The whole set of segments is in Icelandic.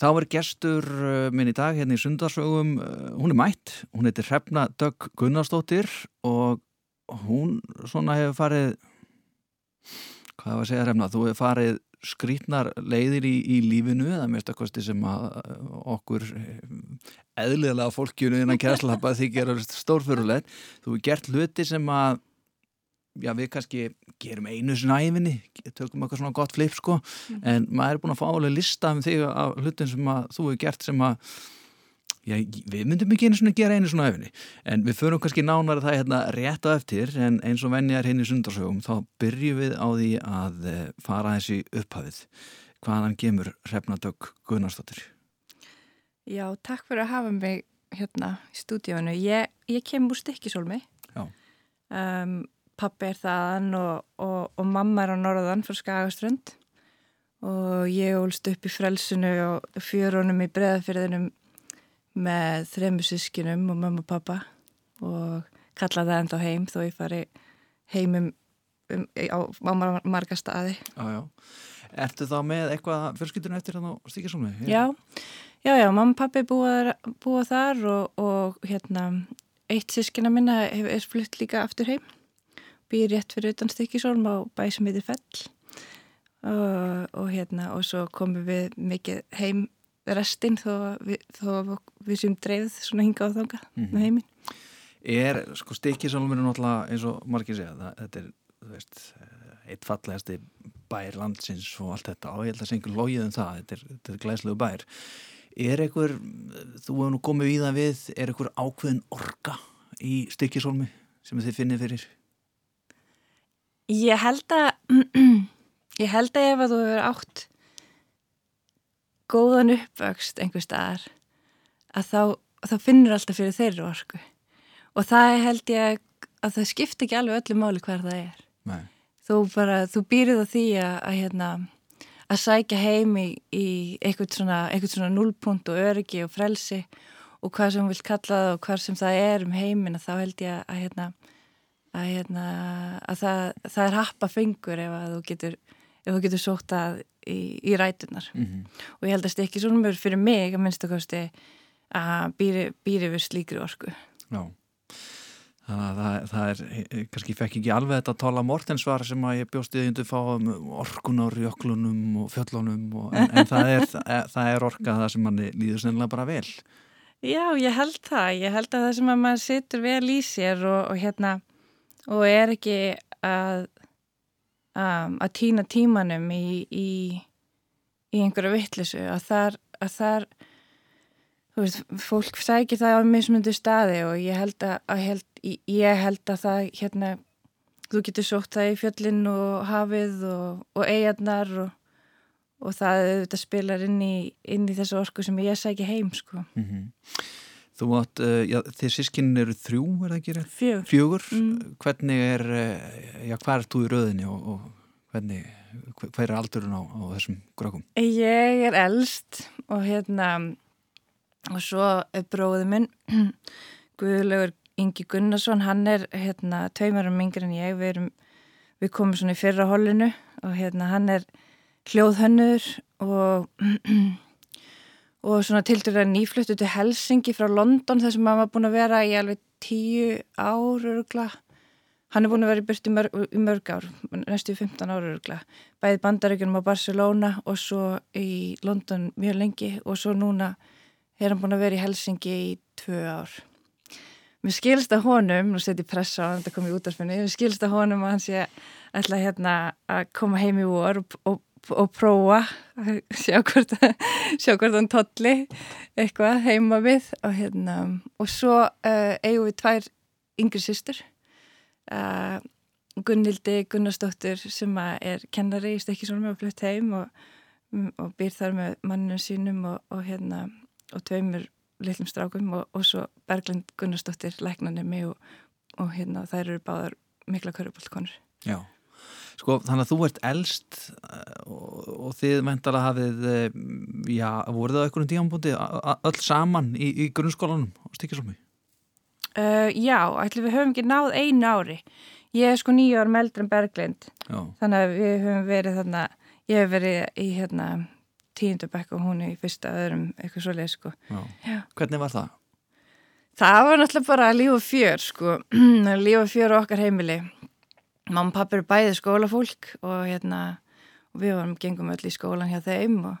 Þá er gestur uh, minn í dag hérna í sundarsögum, uh, hún er mætt, hún heitir Hrefna Dögg Gunnarsdóttir og hún svona hefur farið, hvað var að segja Hrefna, þú hefur farið skrítnar leiðir í, í lífinu eða mest að kosti sem að uh, okkur eðlilega fólkjunu innan kjærslappa því gerur stórfyrulegt. Þú hefur gert hluti sem að já við kannski gerum einu svona æfinni, tökum eitthvað svona gott flip sko, mm. en maður er búin að fá alveg lista um þig af hlutin sem að þú hefur gert sem að já, við myndum ekki einu svona gera einu svona æfinni en við förum kannski nánar það hérna rétt á eftir en eins og venni er hinn í sundarsögum þá byrjum við á því að eh, fara þessi upphafið. Hvaðan gemur Hrefnadögg Gunnarsdóttir Já, takk fyrir að hafa mig hérna í stúdíónu ég, ég kem úr stikkisólmi um, pappi er þaðan og, og, og mamma er á norðan frá Skagaströnd og ég ólst upp í frelsinu og fjörunum í breðafyrðinum með þremu sískinum og mamma og pappa og kallaði það enda heim þó ég fari heimum um, á, á marga staði. Já, já. Ertu þá með eitthvað fjölskyldunum eftir þannig á stíkjarsónu? Já, já, já, mamma og pappi búa, búa þar og, og hérna eitt sískina minna er flutt líka aftur heim býr rétt fyrir utan Stykkisólm á bæ sem heitir Fell. Og, og hérna og svo komum við mikið heim restinn þó þó við sem dreifð svona hinga á þánga mm -hmm. með heiminn Er, sko Stykkisólm er náttúrulega eins og margir segja það, þetta er, þú veist eitt fallegasti bær landsins og allt þetta. Og ég held að einhver logið um það þetta er, þetta er glæslegu bær. Er einhver, þú hefur nú komið í það við er einhver ákveðin orka í Stykkisólmi sem þið finnir fyrir Ég held að ég held að ef að þú hefur átt góðan uppvöxt einhver staðar að þá, þá finnur alltaf fyrir þeirri orku og það held ég að það skiptir ekki alveg öllu máli hver það er Nei. þú bara, þú býrið á því að, að hérna að sækja heim í, í eitthvað svona, svona núlpunkt og öryggi og frelsi og hvað sem vil kalla það og hvað sem það er um heimin þá held ég að hérna að, hérna, að það, það er happa fengur ef þú getur, ef þú getur sótt að í, í rætunar mm -hmm. og ég held að þetta er ekki svona mjög fyrir mig að minnst okkarstu að býri, við slíkri orku. Já. Þannig að það, það er, kannski fekk ekki alveg þetta að tala mortensvar sem að ég bjóst í því að fá um orkunar, jöklunum og fjöllunum og, en, en það, er, það er orka það sem manni líður sennilega bara vel. Já, ég held það, ég held að það sem að maður situr vel í sér og, og hérna og er ekki að um, að týna tímanum í, í, í einhverju vittlisu að þar, að þar veist, fólk sækir það á mismundu staði og ég held að, að held, ég held að það hérna, þú getur sótt það í fjöllin og hafið og, og eigarnar og, og það spilar inn í, inn í þessu orku sem ég sækir heim sko mm -hmm. Þú átt, uh, já, þeir sískinn eru þrjú, er það ekki rétt? Fjögur. Fjögur, mm. hvernig er, uh, já, hvað er þú í rauðinni og, og hvernig, hvað er aldurinn á, á þessum grökkum? Ég er eldst og hérna, og svo er bróðið minn, Guðlaugur Ingi Gunnarsson, hann er hérna tveimarum yngre en ég, við erum, við komum svona í fyrra hollinu og hérna hann er hljóðhönnur og og svona til dæra nýfluttu til Helsingi frá London þar sem hann var búin að vera í alveg tíu ár örugla. Hann er búin að vera í byrtu mörg, mörg ár, næstu 15 ár örugla. Bæðið bandaríkunum á Barcelona og svo í London mjög lengi og svo núna er hann búin að vera í Helsingi í tvö ár. Mér skilst að honum, nú setjum ég pressa á hann, þetta kom í útdarfinni, mér skilst að honum að hann sé ætla hérna að koma heim í vor og, og og prófa sjá hvort, sjá hvort hann tolli eitthvað heima við og, hérna, og svo uh, eigum við tvær yngri sýstur uh, Gunnildi Gunnarsdóttir sem er kennari í Stekkisólmi og flutt heim og, og býr þar með manninu sínum og, og hérna og tveimur litlum strákum og svo Berglind Gunnarsdóttir læknanemi og hérna þær eru báðar mikla körubálkonur Já Sko þannig að þú ert eldst eh, og, og þið mentala hafið, eh, já, voruð það einhvern tíanbúndi öll saman í, í grunnskólanum og stikkisámi? Uh, já, ætlum við höfum ekki náð einu ári. Ég er sko nýju ár meldra en Berglind, já. þannig að við höfum verið þarna, ég hef verið í hérna tíundabekk og hún í fyrsta öðrum eitthvað svo leið sko. Já. Já. Hvernig var það? Það var náttúrulega bara líf og fjör sko, líf og fjör okkar heimili. Mamma og pappi eru bæði skólafólk og hérna, og við varum gengum öll í skólan hjá þeim og,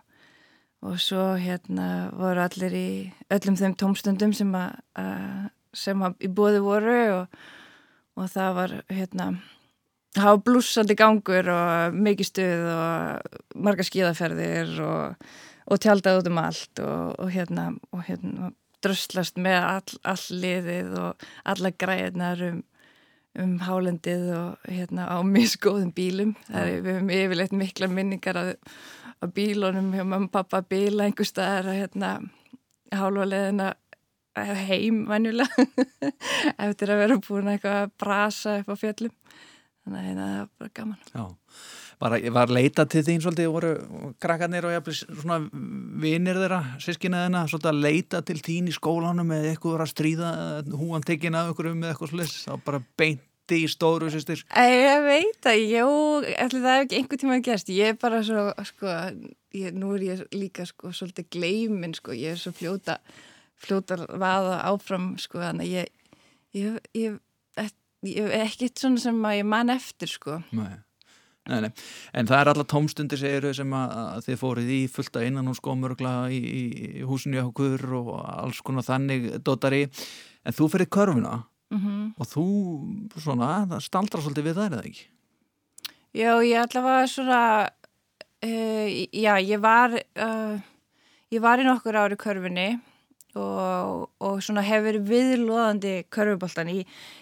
og svo hérna voru allir í öllum þeim tómstundum sem að, að sem að í bóði voru og, og það var hérna hafa blúsandi gangur og mikið stuð og marga skíðaferðir og, tjaldað út um allt hérna, og hérna dröslast með all, all liðið og alla græðinar um, um hálendið og hérna á misgóðum bílum. Er við höfum yfirleitt mikla minningar af bílunum hjá mamma og pappa bíla einhver staðar að hérna hálfa leðina heim venjulega eftir að vera búin eitthvað að brasa upp á fjöllum. Þannig að hérna, það var bara gaman. Já, var, var leita til þín svolítið voru krakkarnir og jafnvel svona vinir þeirra, sískina þeirna svolítið að leita til þín í skólanum eða eitthvað voru að stríða húan tekin af ykkur um eða eitthvað sliss, þá bara beinti í stóru sýstir Ég veit að, jú, ætli það hef ekki einhver tíma gerst, ég er bara svo sko, ég, nú er ég líka sko svolítið gleimin, sko, ég er svo fljóta fljótar vaða áfram sko þannig að ég ég, ég, ég ekkert svona sem að ég man eftir sko. Nei. Nei, nei. En það er alla tómstundir segir sem að, að þið fórið í fullta innan og skómörgla í, í húsinu okkur og alls konar þannig dotari, en þú fyrir körfuna mm -hmm. og þú svona, staldra svolítið við það eða ekki? Já, ég allavega svona uh, já, ég var uh, ég var í nokkur ári körfunni og, og svona hefur verið viðlóðandi körfuboltan í,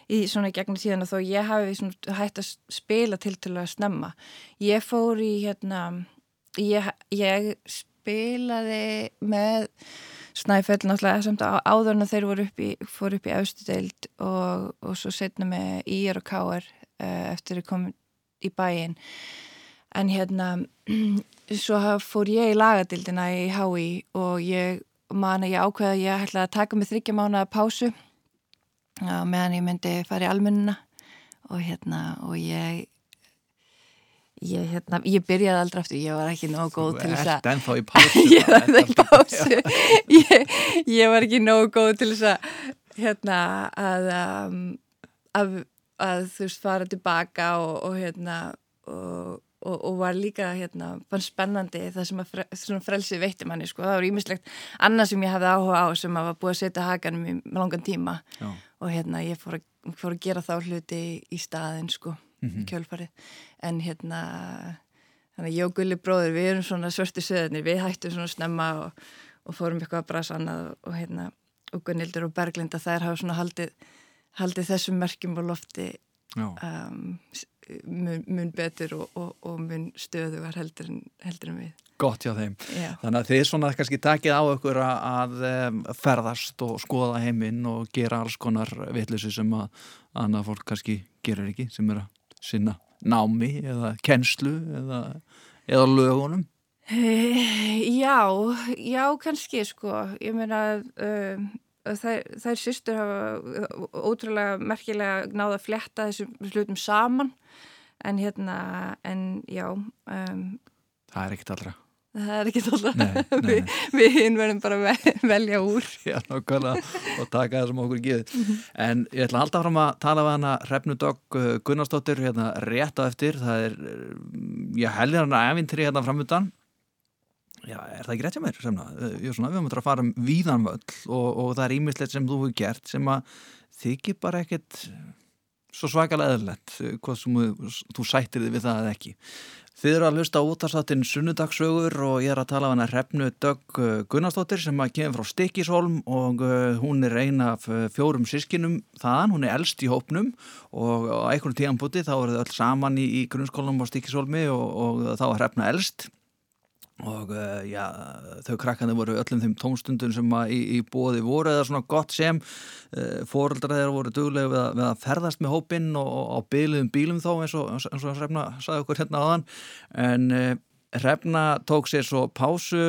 í svona gegnum tíðan þó ég hafi hægt að spila til til að snemma. Ég fór í hérna, ég, ég spilaði með Snæfell náttúrulega samt áður en þeir voru upp í, fór upp í austudeild og, og svo setna með Íjar og Káar uh, eftir að koma í bæin en hérna svo fór ég í lagadildina í Hái og ég man að ég ákveða að ég ætlaði að taka mig þryggja mánu að pásu meðan ég myndi fara í almunna og hérna og ég ég, hérna, ég byrjaði aldrei aftur, ég var ekki nógu góð til þess að Þú ert ennþá í pásu Ég var ennþá í pásu. ég, ég var ekki nógu góð til þess að hérna að, um, að, að þú veist fara tilbaka og, og hérna og Og, og var líka hérna, fann spennandi það sem að fre, frelsi veitti manni sko. það var ímislegt annað sem ég hafði áhuga á sem að var búið að setja hakanum í langan tíma Já. og hérna ég fór að, fór að gera þá hluti í, staðin sko, mm -hmm. kjölfarið en hérna þannig að ég og Gulli bróður við erum svona svörstu söðunir, við hættum svona snemma og, og fórum eitthvað að brasa annað og hérna, og Gunnildur og Berglinda þær hafa svona haldið, haldið þessum merkjum á lofti um, mun, mun betur og, og, og mun stöðugar heldur en, heldur en við. Gott hjá þeim. Já. Þannig að þið svona kannski takið á ykkur að, að ferðast og skoða heiminn og gera alls konar vittlusi sem að annað fólk kannski gerir ekki sem er að sinna námi eða kennslu eða, eða lögunum. Uh, já, já kannski sko. Ég meina að uh, þær, þær sýstur hafa ótrúlega merkilega náða að fletta þessum hlutum saman en hérna, en já um, Það er ekkit allra Það er ekkit allra nei, nei. við, við hinn verðum bara að velja úr Já, nákvæmlega og taka það sem okkur geði mm -hmm. en ég ætla alltaf fram að tala við hana Hrefnudokk Gunnarsdóttir hérna rétt á eftir það er, ég hellir hana evintri hérna framöndan Já, er það ekki rétt hjá mér? Semna? Jú, svona, við mötum að fara um víðanvöll og, og það er ímislegt sem þú hefur gert sem að þykir bara ekkert svo svakalega eðlert hvað sem þú sættir þið við það eða ekki. Þið eru að hlusta út af státtin sunnudagsögur og ég er að tala af hana Hrefnu Dögg Gunnarsdóttir sem að kemur frá Stikisholm og hún er eina af fjórum sískinum þaðan, hún er eldst í hópnum og á einhvern tíðan búti þá eru þau öll saman í, í grunnskólanum á Stikisholmi og, og þá er Hrefna eldst og uh, já, þau krakkandi voru öllum þeim tónstundum sem í, í bóði voru eða svona gott sem uh, fóreldrar þeirra voru duglega við, við að ferðast með hópinn og, og á byliðum bílum þó eins og, eins og Hrefna saði okkur hérna áðan en uh, Hrefna tók sér svo pásu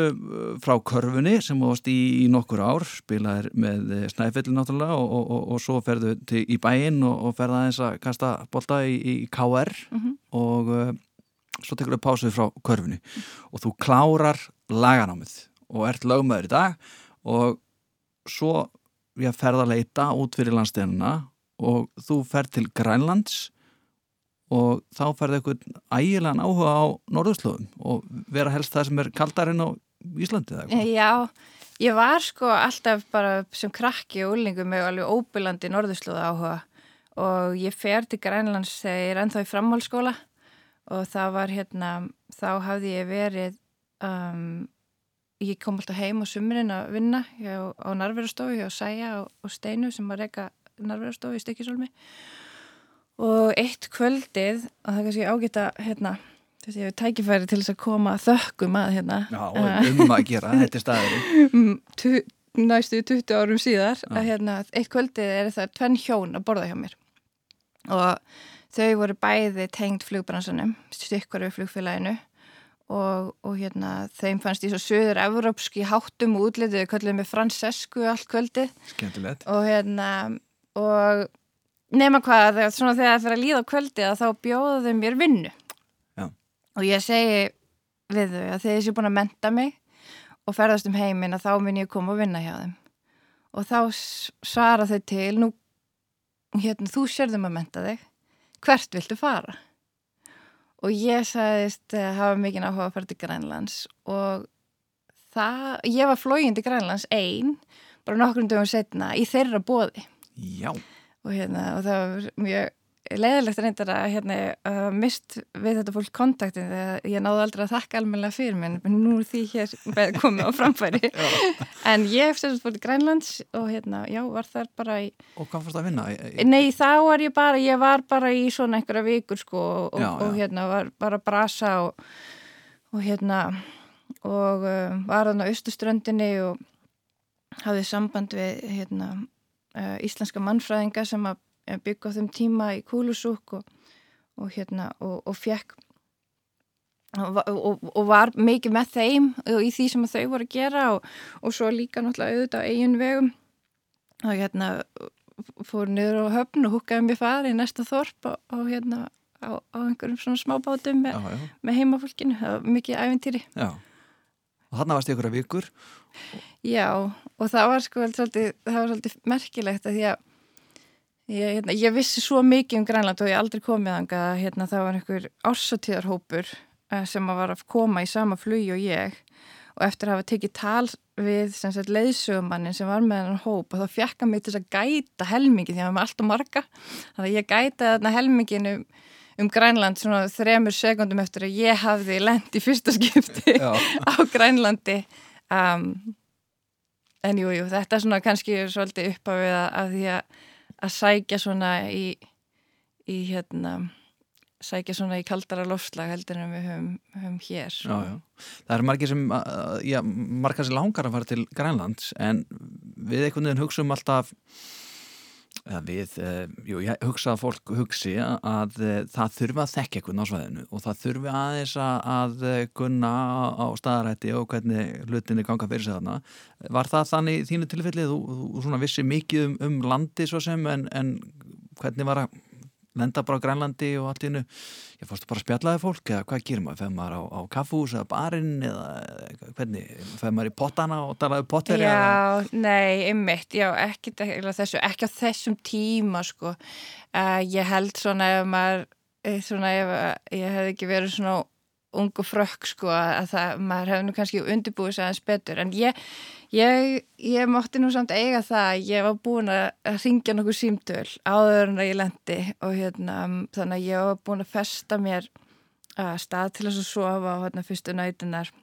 frá körfunni sem varst í, í nokkur ár spilaðir með Snæfelli náttúrulega og, og svo ferðu til, í bæinn og ferða eins að kasta bolta í, í KR mm -hmm. og svo tekur þau pásuð frá körfunni. Og þú klárar laganámið. Og ert lögmaður í dag. Og svo ég ferð að leita út fyrir landsteinuna og þú ferð til Grænlands. Og þá ferð eitthvað ægilegan áhuga á norðurslóðum. Og vera helst það sem er kaldarinn á Íslandi eða eitthvað. Já, ég var sko alltaf bara sem krakki og úlingum með alveg óbylandi norðurslóða áhuga og ég fer til Grænlands þegar ég er ennþá í framhálskóla og það var hérna, þá hafði ég verið, um, ég kom alltaf heim á sumrin að vinna hjá, á narverustofu hjá Sæja og, og Steinu sem var reyka narverustofu í Stykkisólmi og eitt kvöldið, og það kannski ágætt að hérna, þessi ég hef tækifæri til þess að koma þökkum að hérna. Já, um að gera, þetta er staðurinn. Mm, tu, næstu 20 árum síðar að hérna, eitt kvöldið er það tvenn hjón að borða hjá mér. Og þau voru bæði tengd flugbransunum, stykkur við flugfélaginu og, og hérna þeim fannst í svo söður evrópski háttum og útlitið, þau kallið með Francesku allt kvöldið Skemmtilegt. og hérna og nema hvað, svona þegar það fyrir að líða að þá bjóðu þau mér vinnu Já. og ég segi við þau að þeir séu búin að menta mig og ferðast um heiminn að þá mun ég koma og vinna hjá þeim og þá svara þau til nú, hérna, þú sérðum að menta þig hvert viltu fara? Og ég sagðist uh, hafa mikið áhuga að fara til Grænlands og það, ég var flógin til Grænlands einn bara nokkrum dögum setna í þeirra bóði Já, og, hérna, og það var mjög leiðilegt reyndar að hérna, uh, mist við þetta fólk kontaktin þegar ég náðu aldrei að þakka almennilega fyrir mér en nú er því hér komið á framfæri en ég hef sérst fór til Grænlands og hérna, já, var þar bara í og hvað fórst að vinna? Í- í- Nei, þá var ég bara, ég var bara í svona einhverja vikur sko og, Já, og já. hérna var bara brasa og, og hérna og um, var þarna á Östuströndinni og hafði samband við hérna uh, íslenska mannfræðinga sem að byggja á þeim tíma í Kúlusúk og, og hérna og, og fekk og, og, var mikið með þeim og í því sem þau voru að gera og, og svo líka náttúrulega auðvitað á eigin vegum og hérna fór niður á höfn og húkaði mér fari í næsta þorp og, og hérna á, á einhverjum svona smábátum með, Já, já, með heimafólkinu, það var mikið æventýri já. Og þarna varst ykkur að vikur. Já, og það var sko það var svolítið merkilegt að því að ég, hérna, ég vissi svo mikið um Grænland og ég aldrei komið þangað að hérna, það var einhver ársatíðarhópur eh, sem var að koma í sama flug og ég. Og eftir að hafa tekið tal við leiðsögumannin sem var með hennar hóp og þá fjekka mig til að gæta helmingi því að maður alltaf marga. Þannig að ég gæta þarna helminginu um, um Grænland svona þremur sekundum eftir að ég hafði lent í fyrsta skipti á Grænlandi. Um, en jú, jú, þetta er svona kannski svolítið upp á við að, að því að, að sækja svona í, í hérna sækja svona í kaldara lofslag heldur en við höfum, höfum hér já, já. Það eru margir sem, já, margar sem langar að fara til Grænlands en við einhvern veginn hugsaum alltaf við, uh, jú, ég hugsa að fólk hugsi að uh, það þurfi að þekka einhvern á svæðinu og það þurfi aðeins að, gunna á staðarætti og hvernig hlutinni ganga fyrir sig þarna. Var það þannig þínu tilfellið, þú, þú svona vissi mikið um, um landi svo sem en, en hvernig var að lenda bara á Grænlandi og allt í hennu ég fórstu bara að spjallaði fólk eða hvað gerir maður, feð maður á, á kaffús eða barinn eða eða hvernig, feð maður í pottana og talaði pottir Já, nei, einmitt, já, ekki, þessu, ekki á þessum tíma, sko. Uh, ég held svona ef maður, eh, svona ef að ég hef ekki verið svona ungu frökk, sko, að það, maður hefði nú kannski undirbúið sig aðeins betur. En ég, ég, ég mátti nú samt eiga það að ég var búin að ringja nokkuð símtöl áður en að ég lendi og hérna, þannig að ég var búin að festa mér uh, stað til þess að sofa á hérna fyrstu nætunar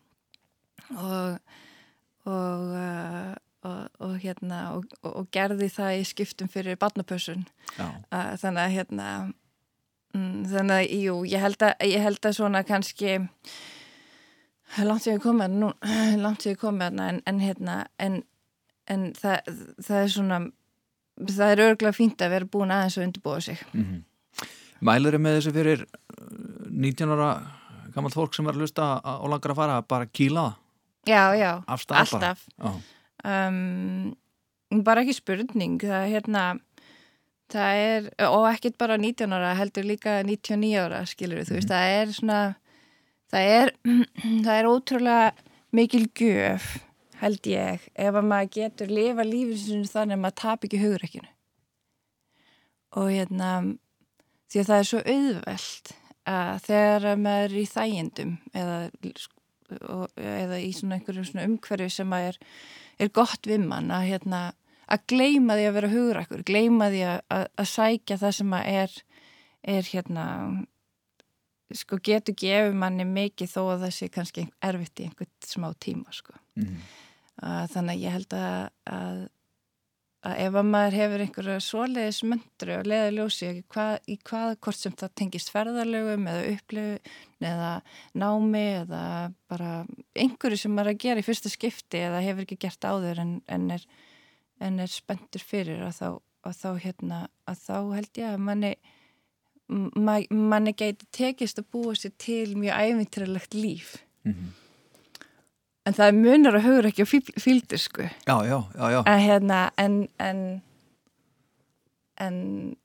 og og, og, og hérna og, og, gerði það í skiptum fyrir barnapössun. Þannig að hérna þannig að, jú, ég held að, ég held að svona kannski langt sér komið nú, langt sér komið en, en hérna en, en það, það er svona það er örgulega fínt að vera búin aðeins að undirbúa sig. Mm Mælur er með þessu fyrir uh, 19 ára gammalt fólk sem er að lusta og langar að fara að bara það? Já, já, af stað bara. alltaf. Um, bara ekki spurning það er hérna það er, og ekkit bara 19 ára heldur líka 99 ára skilur þú veist, það er svona það er, það er ótrúlega mikil gjöf held ég ef að maður getur lifa lífið þannig að maður tap ekki hugreikinu og hérna því að það er svo auðvelt að þegar maður er í þægindum eða, eða í svona einhverju svona umhverju sem er, er gott við mann að, hérna, að gleima því að vera hugrakkur, gleima því að, að, að sækja það sem er, er hérna, sko getur gefið manni mikið þó að það sé kannski erfitt í einhvern smá tíma sko. Mm. Þannig að ég held að að ef að maður hefur einhverja svoleiðis möndru og leiða ljósi hvað, í hvað hvort sem það tengist ferðarlögum eða upplifun eða námi eða bara einhverju sem maður að gera í fyrsta skipti eða hefur ekki gert áður en, en, er, en er spenntur fyrir að þá, að þá, hérna, að þá held ég að manni manni geti tekist að búa sér til mjög æfintralegt líf mm -hmm. En það er munar að hugur ekki á fíldir sko. Já, já, já, já. En hérna, en, en, en,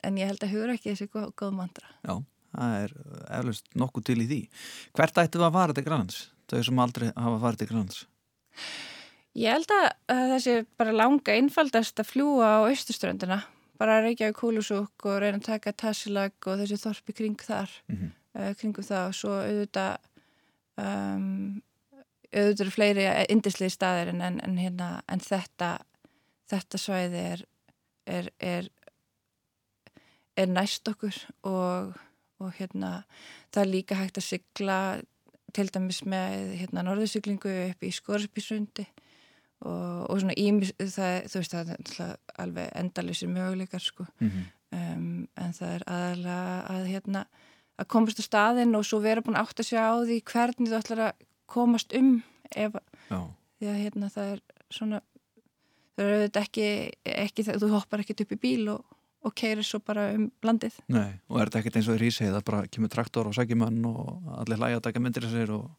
en ég held að hugur ekki þessi góð, góð mandra. Já, það er eflust nokkuð til í því. Hvert ættu að fara til Grænlands? Þau sem aldrei hafa farið til Grænlands? Ég held að þessi bara langa einfaldast að fljúa á austuströndina. Bara að reykja á kúlusúk og reyna að taka tassilag og þessi þorpi kring þar, mm -hmm. uh, kringum það og svo auðvitað um, auðvitað eru fleiri indislegi staðir en, en, hérna, en þetta þetta svæði er er, er, er næst okkur og, og hérna það er líka hægt að sykla til dæmis með hérna norðursyklingu upp í Skorspísundi og, og svona ímis það, þú veist það er alveg endalysir möguleikar sko. Mm -hmm. um, en það er aðalega að hérna að komast á staðin og svo vera búin átt að sjá á því hvernig þú ætlar að komast um ef því að hérna það er svona það eru auðvitað ekki, ekki þú hoppar ekkert upp í bíl og, og keirir svo bara um landið. Nei, og er þetta ekkert eins og í Rísið það bara kemur traktor og sækjumann og allir hlæja að taka myndir þessir og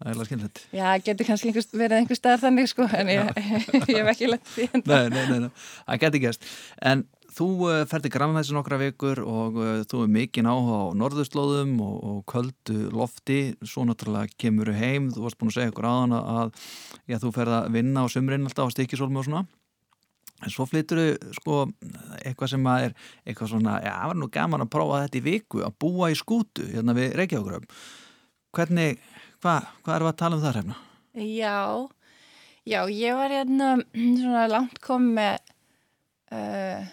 það er alveg skilðið Já, getur kannski einhver, verið einhver staðar þannig sko en ég, ég hef ekki lett því Nei, nei, nei, nei. það getur gæst en Þú uh, ferði grannlæsi nokkra vikur og uh, þú er mikinn áhuga á norðurslóðum og, og köldu lofti, svo náttúrulega kemur þú heim, þú varst búin að segja ykkur aðan að já, þú ferði að vinna á sumrin alltaf á stikisólmi og svona. En svo flyttur þau sko eitthvað sem að er eitthvað svona, já, það var nú gaman að prófa þetta í viku, að búa í skútu hérna við Reykjavík hvernig, hvað hva er það að tala um það hérna? Já, já, ég var hérna svona langt komið með uh,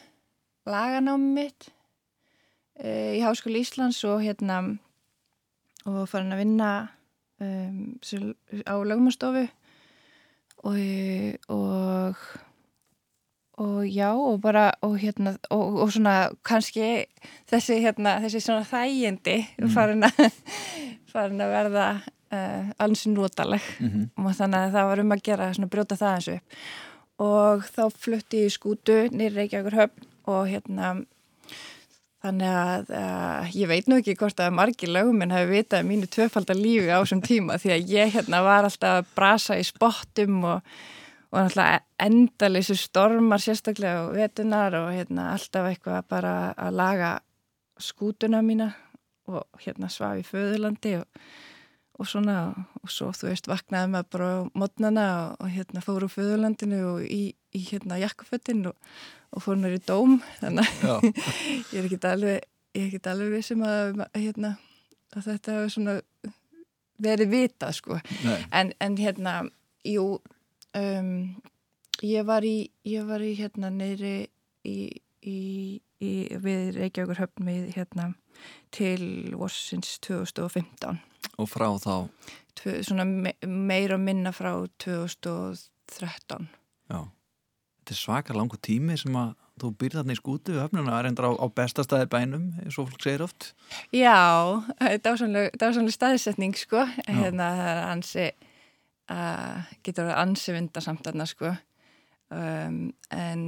laganámi mitt uh, í Háskóli Íslands og hérna og farin að vinna um, á lögumstofu og, og og já og bara og hérna og, og svona kannski þessi hérna þessi svona þægindi mm. farin, að, farin að verða uh, alls notaleg mm -hmm. og þannig að það var um að gera svona brjóta það eins og upp og þá flutti ég skútu nýri Reykjavíkur höfn og hérna þannig að uh, ég veit nú ekki hvort að margir löguminn hafi vitað mínu tvöfaldar lífi á þessum tíma því að ég hérna var alltaf að brasa í spottum og, og náttúrulega endalísu stormar sérstaklega og vetunar og hérna alltaf eitthvað bara að laga skútuna mína og hérna svaf í föðurlandi og, og svona og svo þú veist vaknaði maður bara á modnana og, og hérna fóru á föðurlandinu og í, í hérna jakkaföttin og og fór hennar í dóm. Þannig að ég er ekki alveg ég er ekki alveg vissum að, hérna, að þetta hefur svona verið vita sko. En, en hérna, jú um, ég var í ég var í hérna neyri í, í, í við Reykjavíkur höfn við hérna til vorsins 2015 og frá þá? Tvö, svona me, meira minna frá 2013 Já. Þetta er svaka langu tími sem að þú byrði þarna í skútu við höfnuna að reynda á, á bestastæði bænum eins og fólk segir oft. Já, þetta er ásannlega staðsetning sko, hérna það er ansi uh, getur að ansi vinda samt aðna sko. Um, en,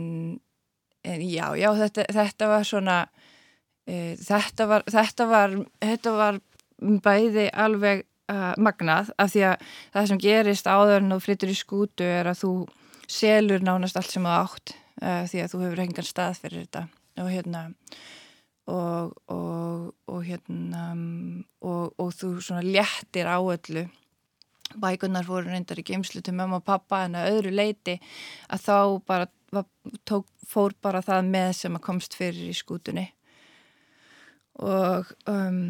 en já, já þetta, þetta var svona uh, þetta var þetta var, þetta var bæði alveg uh, magnað af því að það sem gerist áður en þú flyttur í skútu er að þú selur nánast allt sem það átt uh, því að þú hefur engan stað fyrir þetta. Og hérna og, og, og hérna og, og þú svona léttir á öllu. Bækunar fóru reyndar í geimslu til mamma og pappa en að öðru leiti að þá bara var, tók, fór bara það með sem að komst fyrir í skútunni. Og um,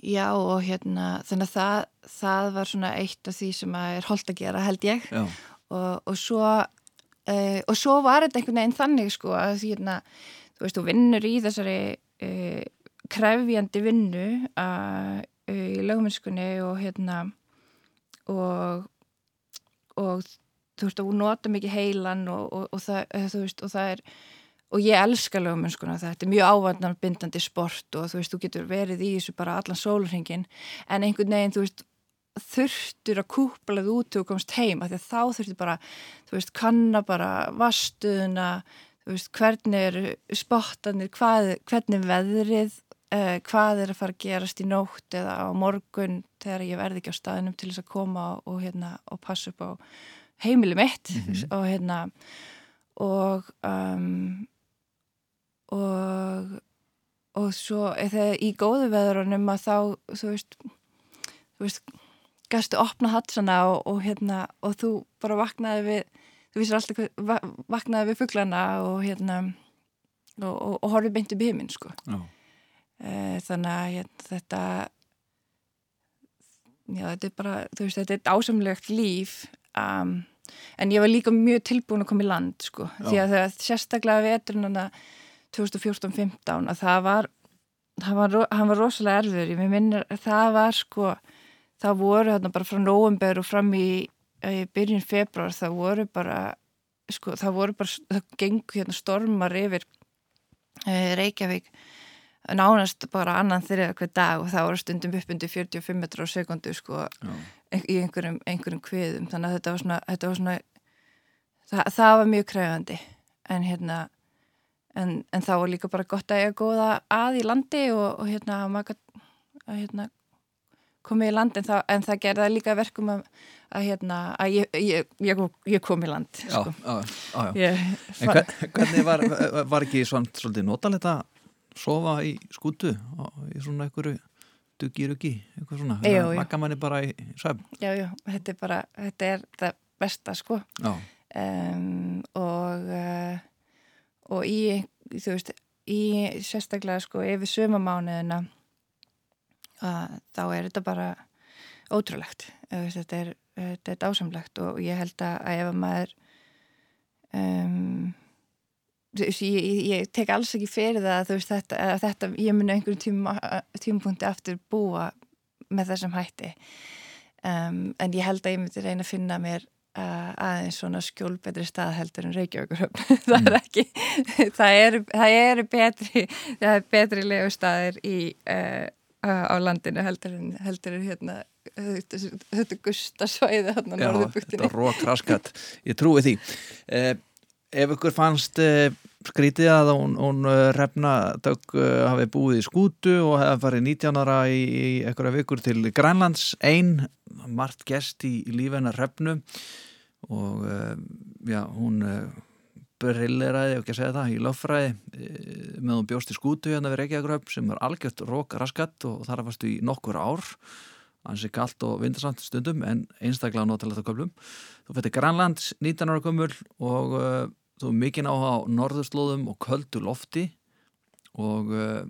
já og hérna þannig að það, það var svona eitt af því sem að er holdt að gera held ég. Og, og svo uh, og svo var þetta einhvern veginn þannig sko að því hérna þú veist þú vinnur í þessari uh, krefjandi vinnu að í löguminskunni og hérna og og þú veist, þú nota mikið heilan og, og, og, það, veist, og það er og ég elska löguminnskuna þetta er mjög ávandnar bindandi sport og þú veist, þú getur verið í þessu bara allan sólurhingin en einhvern veginn, þú veist þurftur að kúplað út og komst heim, af því að þá þurftur bara þú veist, kanna bara vastuðuna þú veist, hvernig er spottanir, hvað, hvernig veðrið uh, hvað er að fara að gerast í nótt eða á morgun þegar ég verði ekki á staðinum til þess að koma og, hérna, og passa upp á heimili mitt mm -hmm. og hérna og um, og og svo þegar í góðu veðurunum að þá þú veist þú veist, gæstu opna hatsana og, og hérna og þú bara vaknaði við þú vísir alltaf vaknaði við fugglana og hérna og, og, og horfið beint upp í heiminn sko. Já. Eh, þannig að hérna, þetta já þetta er bara þú veist þetta er ásamlegt líf um, en ég var líka mjög tilbúin að koma í land sko. Já. því að það sérstaklega veturinn 2014-15 að það var það var, hann var rosalega erfur ég minnir að það var sko það voru hérna bara frá november og fram í, í byrjun februar það voru bara sko það voru bara, það gengur hérna stormar yfir e, Reykjavík nánast bara annan þriða hver dag og það voru stundum upp undir 45 metrar á sekundu sko Já. í einhverjum, einhverjum kviðum. Þannig að þetta var svona, þetta var svona það, það var mjög kræfandi en hérna en, en þá var líka bara gott að ég góða að í landi og, og hérna að hérna komið í land. En það, en það gerða líka verkum að, að hérna að ég, ég, ég, ég kom í land sko. já, já, já, En hvern, hvernig var, var ekki svont svolítið notaletta sofa í skútu í svona einhverju duggi-ruggi eitthvað svona, makka manni bara í söfn Já, já, þetta er bara þetta er það besta sko. Um, og uh, og í, þú veist í sérstaklega sko yfir sömamániðina uh, þá er þetta bara ótrúlegt. Þetta er, er dásamlegt. Og ég held að ef maður um Ég, ég tek alls ekki fyrir það að veist, þetta, þetta, ég muni einhverjum tíma, tímapunkti aftur búa með þessum hætti. Um, en ég held að ég myndi reyna að finna mér aðeins svona skjólbetri stað heldur en Reykjavíkur það er mm. ekki það eru er betri það er betri legustadir í uh, á landinu heldur en heldur en hérna þetta gustasvæði hérna norðurbúttinni Já, þetta er rókraskat, ég trúi því. Eh, ef ykkur fannst uh, skrítið að hún, hún uh, refna dög uh, hafi búið í skútu og hefði farið 19 ára í, í einhverja vikur til Grænlands. Einn, margt gest í, lífennar refnu og já, hún brilleraði, ekki að segja það, í löffræði með hún bjóst í skútu hérna við Reykjavík sem var algjört rók raskat og þar varstu í nokkur ár. Hansi kallt og vindarsamt stundum en einstaklega á köflum. Þú fætti Grænlands 19 ára kömul og þú mikinn á norðurslóðum og köldu lofti og uh,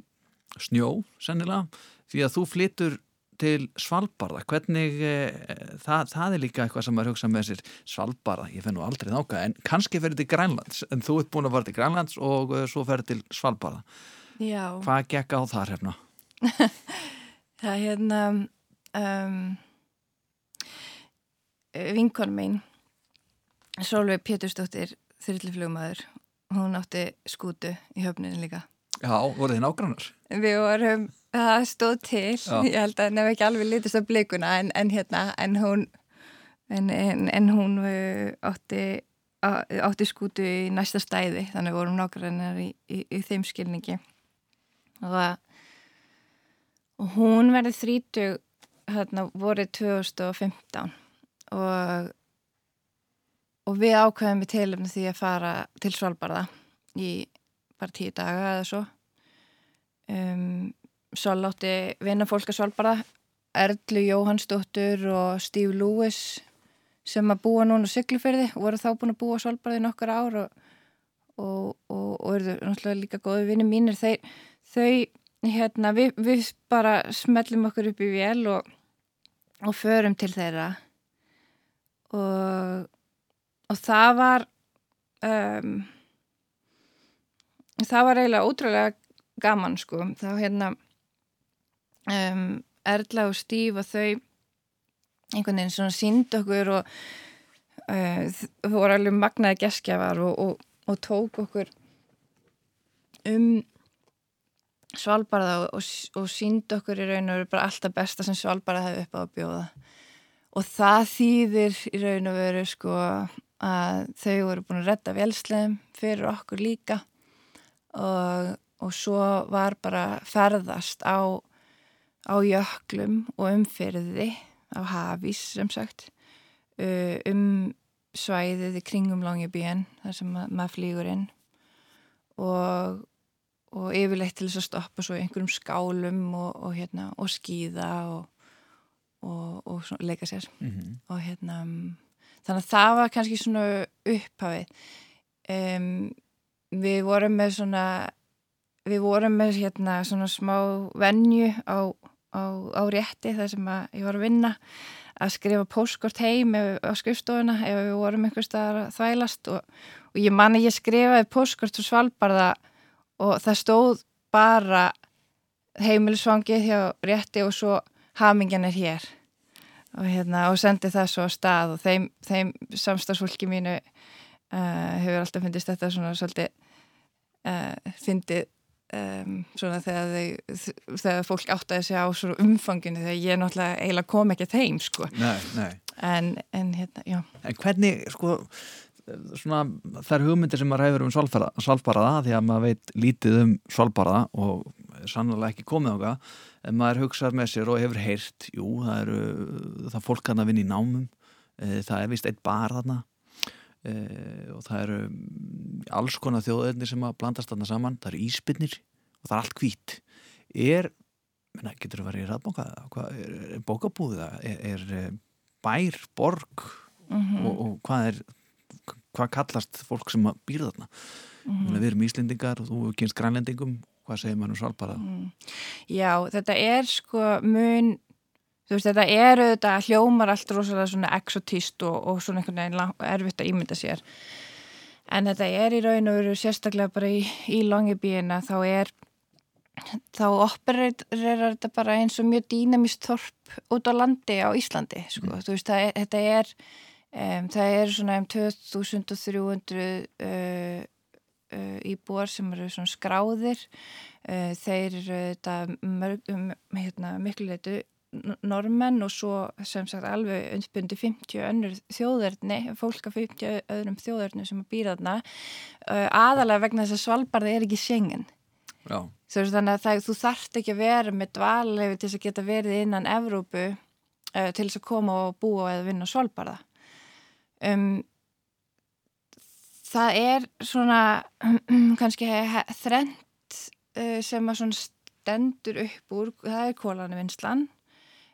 snjó sennilega því að þú flyttur til Svalbardha hvernig uh, það, það er líka eitthvað sem maður hugsa með sér Svalbardha, ég fennu aldrei náka en kannski ferði til Grænlands en þú ert búin að fara til Grænlands og uh, svo ferði til Svalbardha Já. hvað gekk á þar hérna? það er hérna um, vinkon mín Solveig Pétursdóttir þyrliflugmaður hún átti skútu í höfninu líka. Já, voru þið nágrannar? Við vorum, það stóð til. Já. ég held að nefn ekki alveg litist á blikuna en, en hérna, en hún en, en, en hún uh, átti, átti skútu í næsta stæði, þannig vorum nágrannar í, í, í þeim skilningi. Og það og hún verði þrítug hérna voruð 2015 og og við ákveðum í tilumni því að fara til Svalbardha í bara tíu daga eða svo. Um, svo látti vinna fólk að Svalbardha Erlu Jóhannsdóttur og Steve Lewis sem að búa núna á Siglufyrði og voru þá búin að búa svolbarði nokkur ár og, og, og, og eru náttúrulega líka góði vinni mínir. Þeir, þau, hérna, við, við bara smellum okkur upp í vél og förum til þeirra. Og og það var um, það var eiginlega ótrúlega gaman sko. Þá hérna um, Erla og Stíf og þau einhvern veginn svona sínd okkur og uh, þú voru alveg magnaði geskjafar og, og, og tók okkur um svalbarða og, og sínd okkur í raun og veru bara alltaf besta sem svalbarða hefði upp á að bjóða. Og það þýðir í raun og veru sko að þau voru búin að redda velslegum fyrir okkur líka. Og, og svo var bara ferðast á, á jöklum og umfyrði á hafís sem sagt um svæðið í kringum Longyearbyen þar sem mað, maður flýgur inn. Og, og yfirleitt til þess að stoppa svo einhverjum skálum og, og, hérna, og skýða og leika sér. Mm -hmm. og hérna þannig að það var kannski svona upphafið. Um, við vorum með svona við vorum með hérna svona smá vennju á, á, á rétti þar sem ég var að vinna að skrifa póskort heim á skrifstofuna ef við vorum einhver staðar að þvælast og, og ég man að ég skrifaði póskort og svalbarða og það stóð bara heimilisvangið hjá rétti og svo hamingin er hér og, hérna, og sendi það svo að stað og þeim, þeim samstagsfólki mínu uh, hefur alltaf fyndist þetta svona svolítið uh, fyndið Um, svona þegar, þau, þegar fólk áttaði sig á svona umfanginu þegar ég náttúrulega eiginlega kom ekki þeim sko nei, nei. En, en hérna, já En hvernig, sko svona, er hugmyndir sem maður hefur um svalbaraða því að maður veit lítið um svalbaraða og sannlega ekki komið það en maður hugsaður með sér og hefur heyrt jú, það eru, það fólk hann að vinna í námum eh, það er vist eitt bar þarna Uh, og það eru alls konar þjóðöðnir sem að blandast þarna saman, það eru íspinnir og það er allt hvít er, menna, getur það verið í ræðbóka er, er bókabúða er, er bær, borg mm -hmm. og, og hvað er hvað kallast fólk sem býr þarna mm -hmm. við erum íslendingar og þú kynst grænlendingum, hvað segir mann um svalbara mm. Já, þetta er sko mun Þú veist, þetta eru þetta hljómar allt rosalega svona exotíst og, og svona einhvern veginn erfitt að ímynda sér. En þetta er í raun og veru sérstaklega bara í, í Longyearbyen þá er, þá opererar þetta bara eins og mjög dýnamist þorp út á landi á Íslandi, sko. Mm. Þú veist, það er, þetta er, um, það er svona um 2300 uh, uh, íbúar sem eru svona skráðir. Uh, þeir eru þetta mörg, um, hérna, miklu leitu normenn og svo sem sagt alveg undsbundi 50 önnur þjóðverðni, fólk af 50 öðrum þjóðverðni sem býra þarna. Uh, aðalega vegna þess að Svalbard er ekki sengin þannig að það, þú þart ekki að vera með dvallefi til þess að geta verið innan Evrópu uh, til þess að koma og búa eða vinna Svalbarda um, það er svona kannski þrent uh, sem að stendur upp úr, það er kólanu vinslan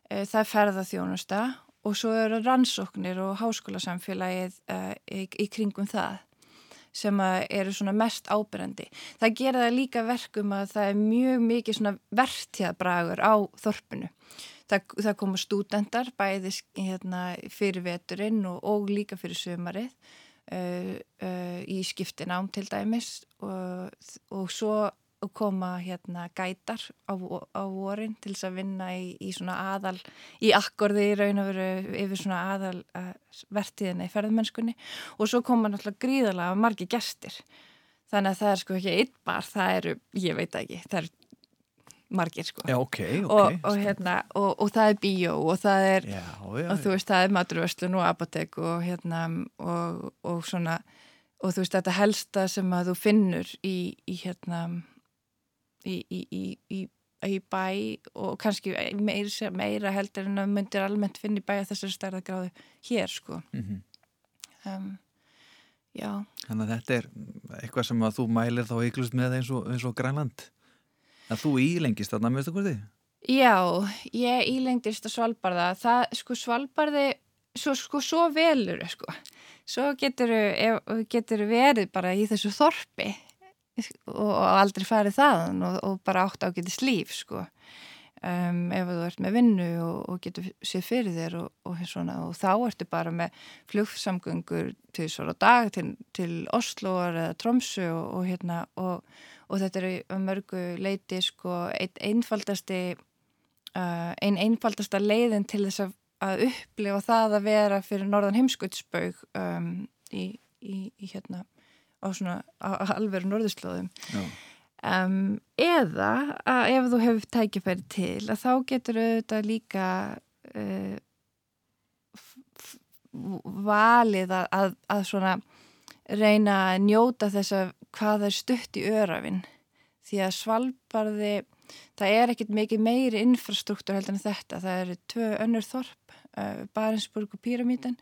Eh, það er ferðarþjónusta og svo eru rannsóknir og háskólasamfélagið uh, í, í kringum það sem eru svona mest ábyrjandi. Það gera það líka verkum að það er mjög mikið svona verðtíðabragur á þorpinu. Það, það koma stúdendar bæði hérna, fyrir veturinn og, og líka fyrir sömarið uh, uh, í skiptin ám til dæmis. Og, og svo koma hérna gætar á, á vorin til þess að vinna í, í svona aðal, í akkorði í raun og veru yfir svona aðal uh, vertiðina í ferðmennskunni og svo koma náttúrulega gríðarlega margi gestir. Þannig að það er sko ekki einn bar, það eru, ég veit ekki, það eru margir sko. Já, okay, okay. Og, og, hérna, og, og það er bíó og það er já, já, og þú veist það er maturvöslun og apotek og hérna og svona og þú veist þetta helsta sem að þú finnur í, í hérna í, í, í, í bæ og kannski meira, meira heldur en að myndir almennt finna í bæ að þessari stærða gráðu hér sko. Mm -hmm. um, já. Þannig að þetta er eitthvað sem að þú mælir þá eiklust með eins og, eins og Grænland að þú ílengist þarna, minnstu hvort þið? Já, ég ílengdist að Svalbarða. Það, sko, Svalbarði, svo, sko, svo velur, sko. Svo getur getur verið bara í þessu þorpi og aldrei farið þaðan og, og bara átt á getið slíf, sko. Um, ef þú ert með vinnu og, og getur séð fyrir þér og, og, svona, og þá ertu bara með flugsamgöngur til svona dag til, til Osloar eða Tromsu og hérna og þetta er mörgu leiti sko einn einfaldasti uh, einn einfaldasta leiðin til þess að, að upplifa það að vera fyrir norðan heimskuttsbaug um, í, í, í hérna á svona alvegur norðurslóðum. Um, eða að ef þú hefur tækifæri til að þá getur auðvitað líka uh, valið að, að, að svona reyna að njóta þess að hvað er stutt í örafinn því að svalbarði það er ekkit mikið meiri infrastruktúr heldur en þetta, það eru tvö önnur þorp, uh, Barinsburg og Píramítan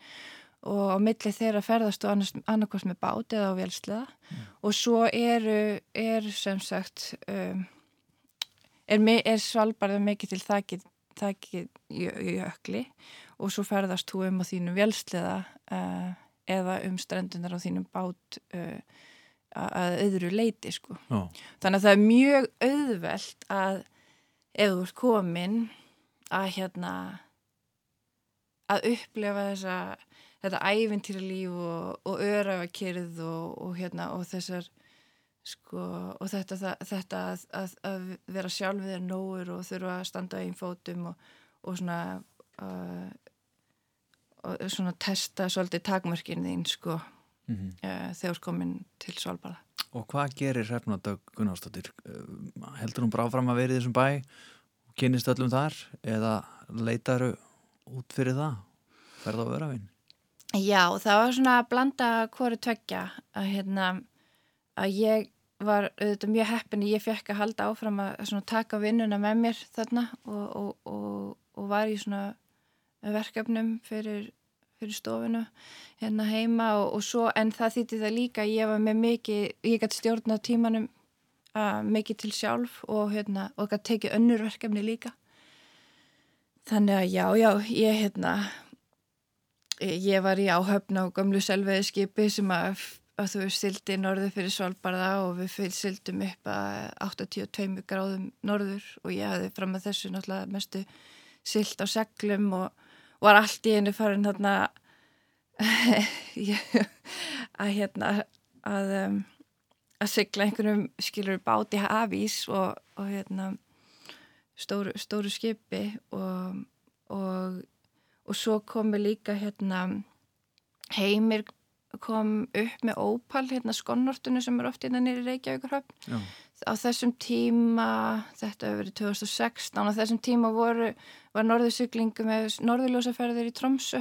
og á milli þeirra ferðast og annarkvæmst með bát eða á velsliða mm. og svo eru, er sem sagt um, er, er svalbarða mikið til þakkið jökli og svo ferðast þú um á þínum velsliða uh, eða um strendunar á þínum bát uh, að öðru leiti sko. Þannig að það er mjög auðvelt að ef þú ert komin að hérna að upplefa þessa þetta ævintýra líf og, og örafakerð og, og, hérna, og þessar sko, og þetta, það, þetta að, að, að vera sjálfið er nógur og þurfa að standa einn fótum og svona uh, og svona testa svolítið takmörkinn þín sko mm -hmm. uh, þegar komin til Svalbard Og hvað gerir Hrefnadögg Gunnarsdóttir? Uh, heldur hún bráfram að vera í þessum bæ og kynist öllum þar eða leitaru út fyrir það? Ferða á öðravinn? Já, það var svona að blanda hverju tveggja að, hérna, að ég var auðvitað mjög heppin ég fekk að halda áfram að taka vinnuna með mér þarna og, og, og, og var í svona verkefnum fyrir, fyrir stofinu hérna heima og svo en það þýtti það líka ég var með mikið, ég gæti stjórna tímanum uh, mikið til sjálf og hérna og gæti tekið önnur verkefni líka. Þannig að já, já, ég hérna ég var í áhöfn á gamlu selveiðskipi sem að, að þú sildi norður fyrir Svalbardha og við sildum upp að 82 gráðum norður og ég hafði fram að þessu náttúrulega mestu sild á seglum og var allt í einu farin hérna að hérna að, um, að sigla einhvernum skilur báti hafís og, og hérna stóru, stóru skipi og, og og svo komi líka hérna heimir kom upp með ópal hérna skonnortunum sem er oft hérna nýri Reykjavíkurhöfn á þessum tíma þetta hefur verið 2016 á þessum tíma voru, var norðursyklingu með norðurljósaferðir í Tromsu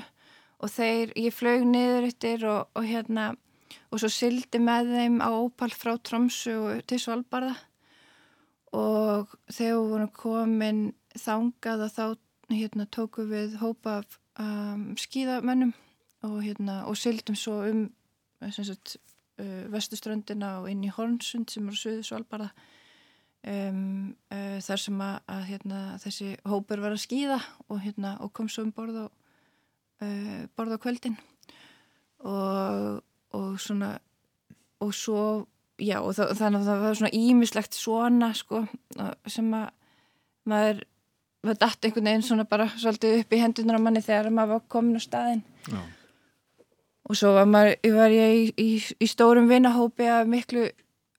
og þeir, ég flög niður yttir og, og hérna og svo sildi með þeim á ópal frá Tromsu til Svalbardha og þegar voru komin þangað og þá hérna tóku við hópa af um, skíðamennum og, hérna, og sildum svo um sagt, uh, vestuströndina og inn í Hornsund sem eru söðu svalbara um, uh, þar sem að, að hérna, þessi hópur var að skíða og, hérna, og kom svo um borð á, uh, borð á kvöldin. Og, og svona og svo já og það, þannig að það var svona ímislegt svona sko sem að maður það dætt einhvern veginn svona bara svolítið upp í hendunar á manni þegar maður var komin á staðin Já. Og svo var, maður, var ég í, í, í stórum vinahópi af miklu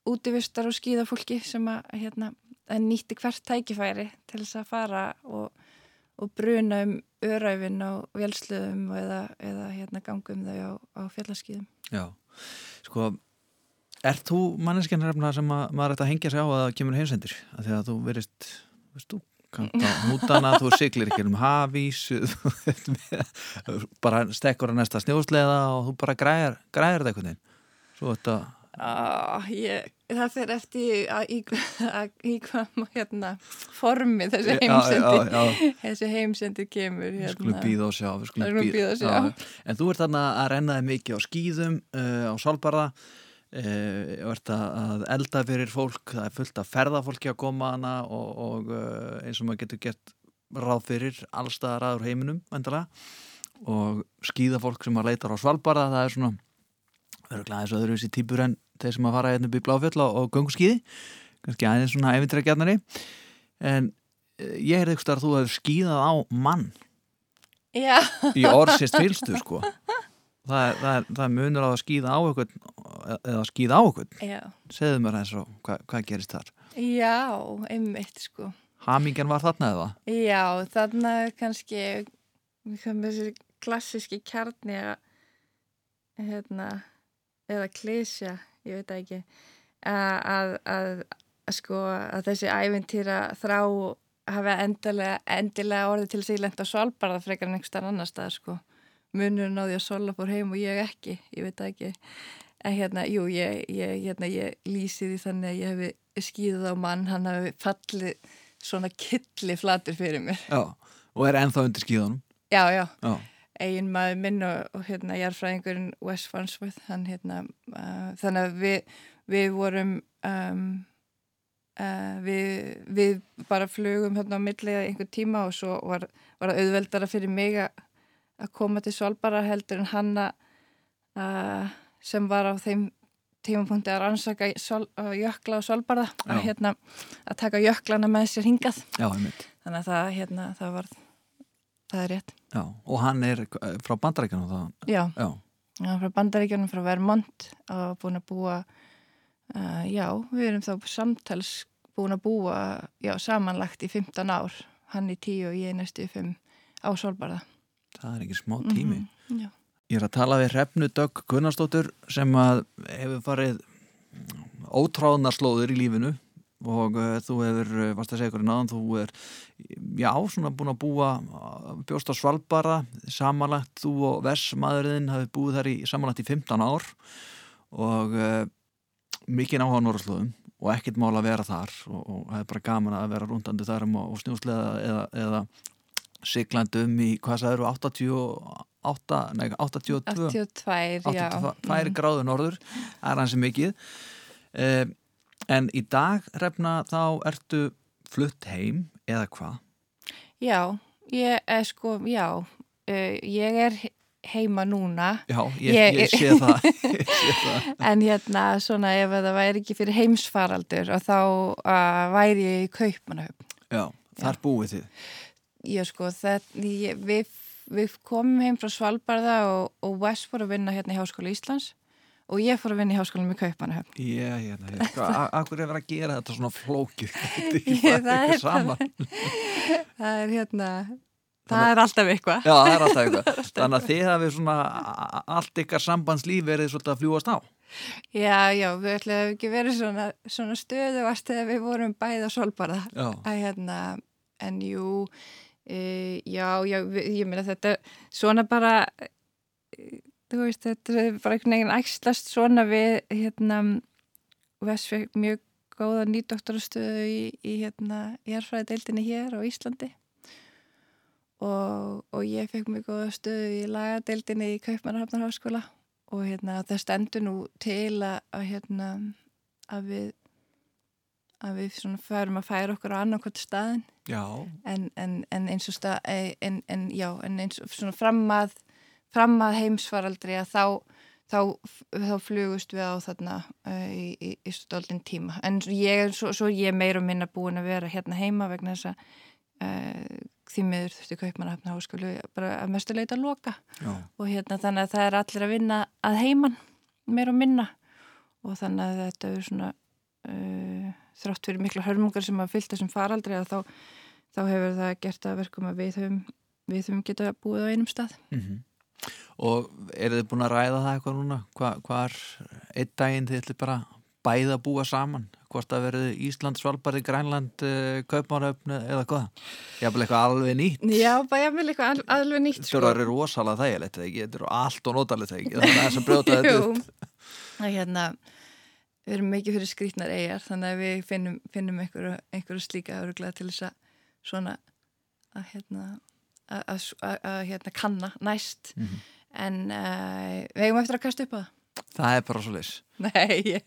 útivistar og skýðafólki sem að, hérna, að nýtti hvert tækifæri til þess að fara og, og bruna um öræfin á velsluðum eða, eða hérna, gangum þau á, á fjallarskýðum Já, sko Er þú manneskjarnarefna sem að, maður ætti að hengja sig á að það kemur heimsendir? Að að þú verist, veist þú hútana, þú siglir ekki um hafís bara stekkur að næsta snjósleða og þú bara græðir þetta einhvern veginn. Svo þetta ah, ég, það fyrir eftir að, í, að, í hvað hérna, formi þessi heimsendi þessi heimsendi kemur hérna. við skulum býða og sjá, býð, býð og sjá. en þú ert þarna að rennaði mikið á skýðum uh, á Sálbarða e, og ert að elda fyrir fólk, það er fullt að ferða fólki að koma hana og, og uh, eins og maður getur gert ráð fyrir allstaðar aður heiminum endala og skýða fólk sem að leitar á Svalbara það er svona öruglega þessu öðruvísi típur en þeir sem að fara hérna upp í Bláfjöld og gunguskýði kannski aðeins svona evindrækjarnari en uh, ég er eitthvað að þú hefur skýðað á mann. Já. í orðsist fylstu sko það það, það munur á að skýða á eitthvað eða skýða á Já. segðu mér eins og hvað, hvað gerist þar Já, einmitt sko. Hamingen var þarna eða? Já, þarna kannski þessi klassíski kjarni að hérna, eða klísja, ég veit ekki að, að, að, að sko að þessi ævintýra þrá hafa endilega, endilega orðið til sig lenda svalbarða frekar en einhverstað annar stað sko munurinn á því að Sola fór heim og ég ekki, ég veit ekki. En hérna, jú, ég, ég, hérna, ég lýsi því þannig að ég hefi skýðað á mann, hann hafi fallið svona killi flatur fyrir mér. Já, og er ennþá undir skýðunum Já, já, Já, eigin maður minn og, og hérna jarfræðingurinn Wes Farnsworth hann hérna uh, þannig að við, við vorum um, uh, við, við bara flugum hérna á millið einhver tíma og svo var, var það auðveldara fyrir mig að að koma til Svalbara heldur en hanna uh, sem var á þeim tímapunkti að rannsaka sol, uh, jökla og Svalbara að, hérna, að taka jöklana með sér hingað. Já, þannig að það, hérna, það var það er rétt. Já, og hann er eh, frá bandarækjunum það Já, Já, Já, frá bandaríkjunum, frá Vermont og búin að búa uh, já, við erum þá samtals búin að búa, já, samanlagt í 15 ár, hann í 10 og ég næstu í 5 á Solbarða það er ekki smá tími -hmm. Já, Ég er að tala við Hrefnu Dögg Gunnarsdóttur sem að hefur farið ótráðnar slóður í lífinu og uh, þú hefur, uh, varst að segja ykkur í náðan, þú er, já, svona búin að búa, uh, bjóst á Svalbara, samanlagt, þú og Vessmaðurinn hafið búið þar í samanlagt í 15 ár og uh, mikið áhuga á Norrslóðum og ekkert mál að vera þar og, og það er bara gaman að vera rúndandi þar um og snjúslega eða, eða siglandum í, hvað sagður, 88, nei, 82 82, já. 82 Mm. gráður norður. Það er hansi mikið. Eh, en í dag, Hrefna, þá ertu flutt heim eða hvað? Já, ég er sko, já uh, ég er heima núna. Já, ég, Ég- ég sé það, ég sé það. en hérna svona ef það væri ekki fyrir heimsfaraldur og þá uh, væri ég í Kaupmannahöfn. Já, þar búið þið Já sko, það, ég, við, við komum heim frá Svalbarða og, og Wes fór að vinna hérna í Háskóla Íslands og ég fór að vinna í Háskólanum í Kaupanahöfn. Já, hérna. Hvað- a- Akkur er verið að gera þetta svona flókið Þetta er ekki það saman Það er hérna, það er alltaf eitthvað. Já, það er alltaf eitthvað Þannig að þið hafið svona allt ykkar sambandslíf verið svolítið að fljúast á Já, já, við ætlum ekki verið svona, svona stöðuvast þegar við vorum Svalbarða. Já, Að hérna, en jú, e, já, já, ég meina þetta, svona bara, e, þú veist, þetta er bara einhvern veginn ægslast svona við, hérna, fekk mjög góða nýdoktorastöðu í, í hérna, hérfræðideildinni hér á Íslandi. Og, og ég fekk mjög góða stöðu í lagadeildinni í Kaupmannahafnarháskóla. Og hérna það stendur nú til að, að hérna að við að við svona förum að færa okkur á annarkvæmt staðin en, en, en eins og stað en, en já, en eins og svona fram að fram að heimsfaraldri að þá þá, þá flugust við á þarna uh, í, í, í stólinn tíma. En ég svo, svo ég er meira og minna búin að vera hérna heima vegna þess að uh, því miður þurftu kaupmannahafna háskólu bara að mestu leita að loka. Já, og hérna þannig að það er allir að vinna að heiman meira og minna. Og þannig að þetta er svona uh, þrátt fyrir mikla hörmungar sem að fylgta sem faraldri að þá, þá hefur það gert að verkum að við höfum, við höfum geta búið á einum stað. mhm Og eru þið búin að ræða það eitthvað núna? Hva, hvar einn daginn þið ætli bara bæða að búa saman? Hvort það verið Ísland, Svalbari, Grænland, uh, Kaupmannöfn eða hvað? Ég hafði eitthvað alveg nýtt. Já, ég vil eitthvað al, alveg nýtt eru sko. rosalega þægilegt þegar ekki, þetta eru allt og notalegt þegar ekki, þannig að þess að brjóta þetta upp. Að hérna við erum mikið fyrir skrítnar eigjar þannig að við finnum, finnum einhverju, einhverju slíka öruglega til þess að svona að hérna að, að, að, að hérna kanna næst Mhm. en uh, við eigum eftir að kasta upp á það Það er bara svo leys. Nei, ég,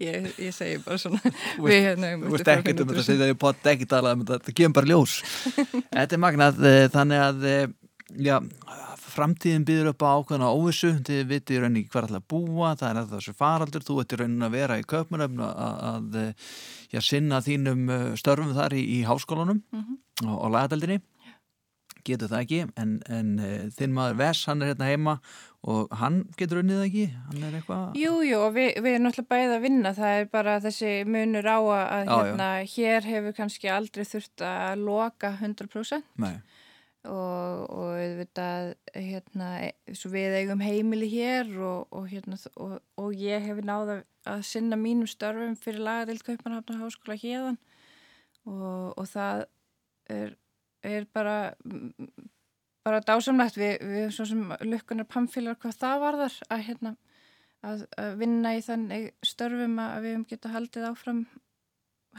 ég, ég segi bara svona Þú Við hérna veist ekkert um þetta, segja því pott ekki talað um þetta, þetta kemur bara ljós. þetta er magnað, eh, þannig að, eh, já, framtíðin býður upp á ákveðna óvissu, þið vitið í rauninni hvað er alltaf búa, það er að þessu faraldur, þú ert í rauninni að vera í köpmunöfn að, að já, sinna þínum eh, störfum þar í, í háskólanum mm -hmm. og, og lagadeldinni, getur það ekki, en, en þinn maður Vess, hann er hérna heima og hann getur unnið ekki, hann er eitthvað... Jú, jú, og við, við erum náttúrulega bæðið að vinna, það er bara þessi munur á að Já, hérna, hér hefur kannski aldrei þurft að loka 100% Nei, og, og auðvitað hérna, við eigum heimili hér og, og, hérna, og, ég hef náða að sinna mínum störfum fyrir lagadild Kaupanhafnar háskóla hérðan og það er, er bara bara dásamlegt. Við, við svo sem lukkunar pamfílar hvað það varðar að, hérna, að, að vinna í þannig störfum að við hefum getað haldið áfram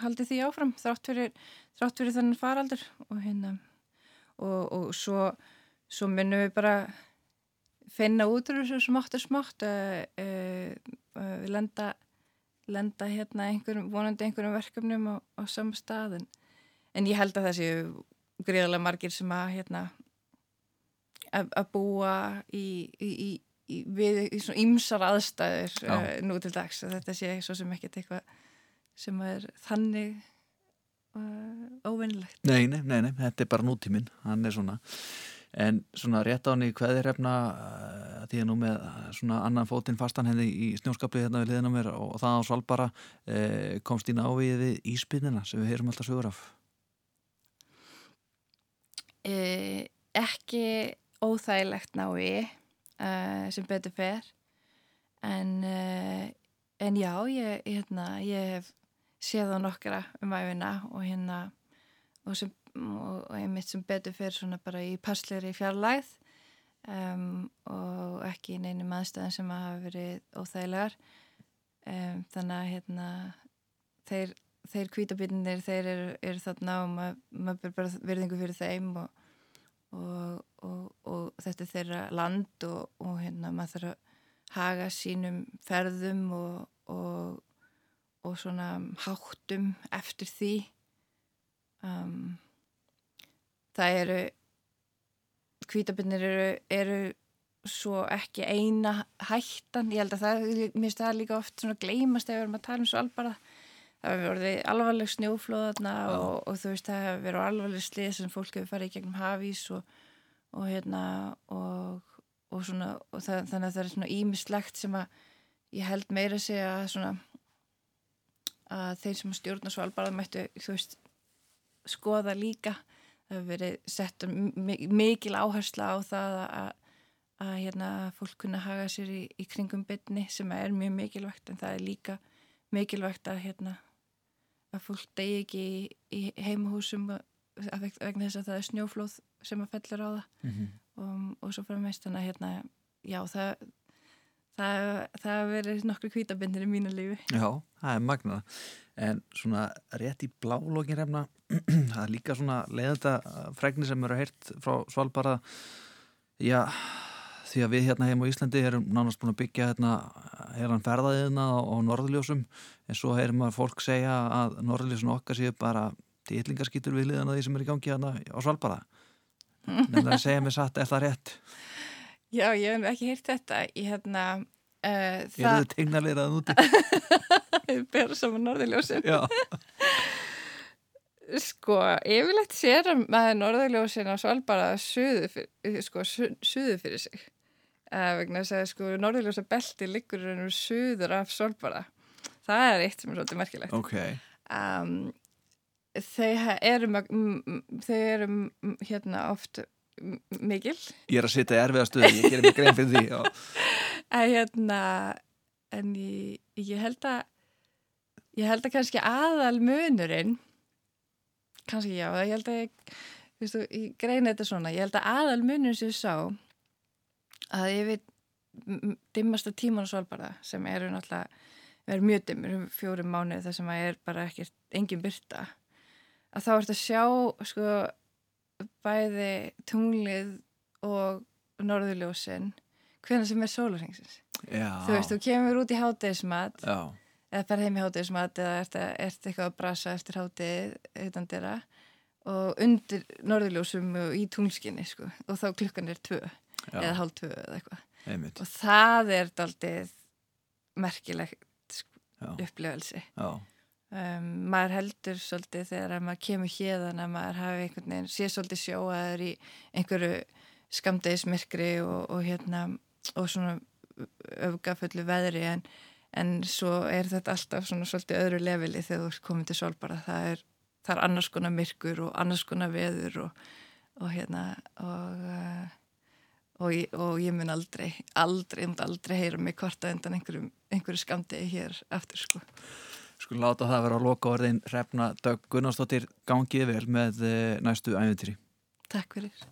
haldið því áfram þrátt fyrir, þrátt fyrir þannig faraldur og hérna og, og svo, svo minnum við bara finna út úr þessu smátt og smátt við lenda lenda hérna einhverjum, vonandi einhverjum verkefnum á, á saman staðin en ég held að það séu gríðarlega margir sem að hérna að búa í, í, í, við í svona ymsar aðstæður uh, nú til dags að þetta sé svo sem ekkert eitthvað sem er þannig uh, óvinnilegt. Nei, nei, nei, nei, þetta er bara nútíminn, hann er svona. En svona rétt á hann í hverðir hefna uh, því að nú með svona annan fótinn fastan henni í snjóskapli hérna við liðina mér og, það á svalbara uh, komst í náviði í spinina sem við heyrum alltaf sögur af. Uh, Ekki óþægilegt nái uh, sem betur fer. En, en já ég, hérna, ég hef séð á nokkra um æfina og hérna og, sem, og, einmitt sem betur fer svona bara í passleiri fjarlæð um, og ekki í neinum aðstæðan sem að hafa verið óþægilegar. Um, þannig að hérna þeir, þeir kvítabitnir þeir eru, eru þarna og maður, maður ber bara verðingu fyrir þeim og Og, og, þetta er þeirra land og hérna maður þarf að haga sínum ferðum og, og svona háttum eftir því. Um, það eru kvítabinnir eru, eru svo ekki eina hættan, ég held að það mér finnst það líka oft svona gleymast ef við erum að tala um svo alvara það hefur verið alvarleg snjóflóðarna og, og þú veist það hefur verið alvarleg slið sem fólk hefur farið í gegnum hafís og, og hérna og, og svona og það, þannig að það er svona ímislegt sem að ég held meira segja að svona að þeir sem stjórna svo alvarlega mættu veist skoða líka það hefur verið sett mikil áhersla á það að, að hérna fólk kunna haga sér í, í kringum bytni sem er mjög mikilvægt en það er líka mikilvægt að hérna að fólk degi ekki í, í heimahúsum vegna þess að það er snjóflóð sem að fellur á það mm -hmm. og, og svo frammeist þannig að hérna, já það það, það verið nokkru kvítabindir í mínu lífi. Já, það er magnað en svona rétt í blálógin refna, það er líka svona leiðanda fregni sem eru heyrt frá Svalbara já því að við hérna heim á Íslandi erum nánast búin að byggja hérna heilan ferðaðiðna á norðljósum en svo heyrum að fólk segja að norðljósun okkar séu bara dýtlingarskýtur við liðan að því sem er í gangi hérna á Svalbara en það segja mér satt, er það rétt? Já, ég hef ekki heyrt þetta. Ég hérna uh, Ég er þau tegnarleirað úti? Við berum saman norðljósun Já. Sko, yfirlegt sér að norðljósin á Svalbara suðu fyrir, sko, suðu fyrir sig. Uh, vegna þess að sko norðurljósa belti liggur ennur suður af solbara það er eitt sem er svolítið merkilegt. Okay. um, þau eru þau eru hérna oft mikil. Ég er að sitja í erfiða stuði, ég gerir mig grein fyrir því en hérna en ég, ég held að ég held að kannski aðal munurinn kannski já, ég held að ég, viðstu, ég greina þetta svona, ég held að aðal munurinn sem ég sá að ég veit dimmasta tíman svalbara sem eru náttúrulega er mjög dimmur, fjórum mánuð þar sem að er bara ekkert engin byrta að þá ert að sjá sko bæði tunglið og norðurljósin hvernig sem er sólarhengsins þú veist, þú kemur út í hátegismat Já, eða fer heim í hátegismat eða ert, ert eitthvað að brasa eftir hátegi utan dyrra og undir norðurljósum og í tunglskinni sko og þá klukkan er tvö já, eða hálf tvö eða eitthvað. Einmitt. og það er daldið merkilegt sko, Já, upplifelse já, um, maður heldur svolítið þegar að maður kemur hérðan að maður hafi einhvern veginn sé svolítið sjóaður í einhverju skamdegismyrkri og, og hérna og svona öfgafullu veðri en, en svo er þetta alltaf svona svolítið öðru leveli þegar þú ert komin til sólbara það er, það er annars konar myrkur og annars konar veður og, og hérna og uh, og og ég mun aldrei, aldrei, ég mun aldrei heyra mig kvarta undan einhverju, einhverju skamdegi hér aftur sko. Sko láta það vera að loka orðin Hrefna Dögg Gunnarsdóttir gangið vel með eh, næstu æfintýri. Takk fyrir.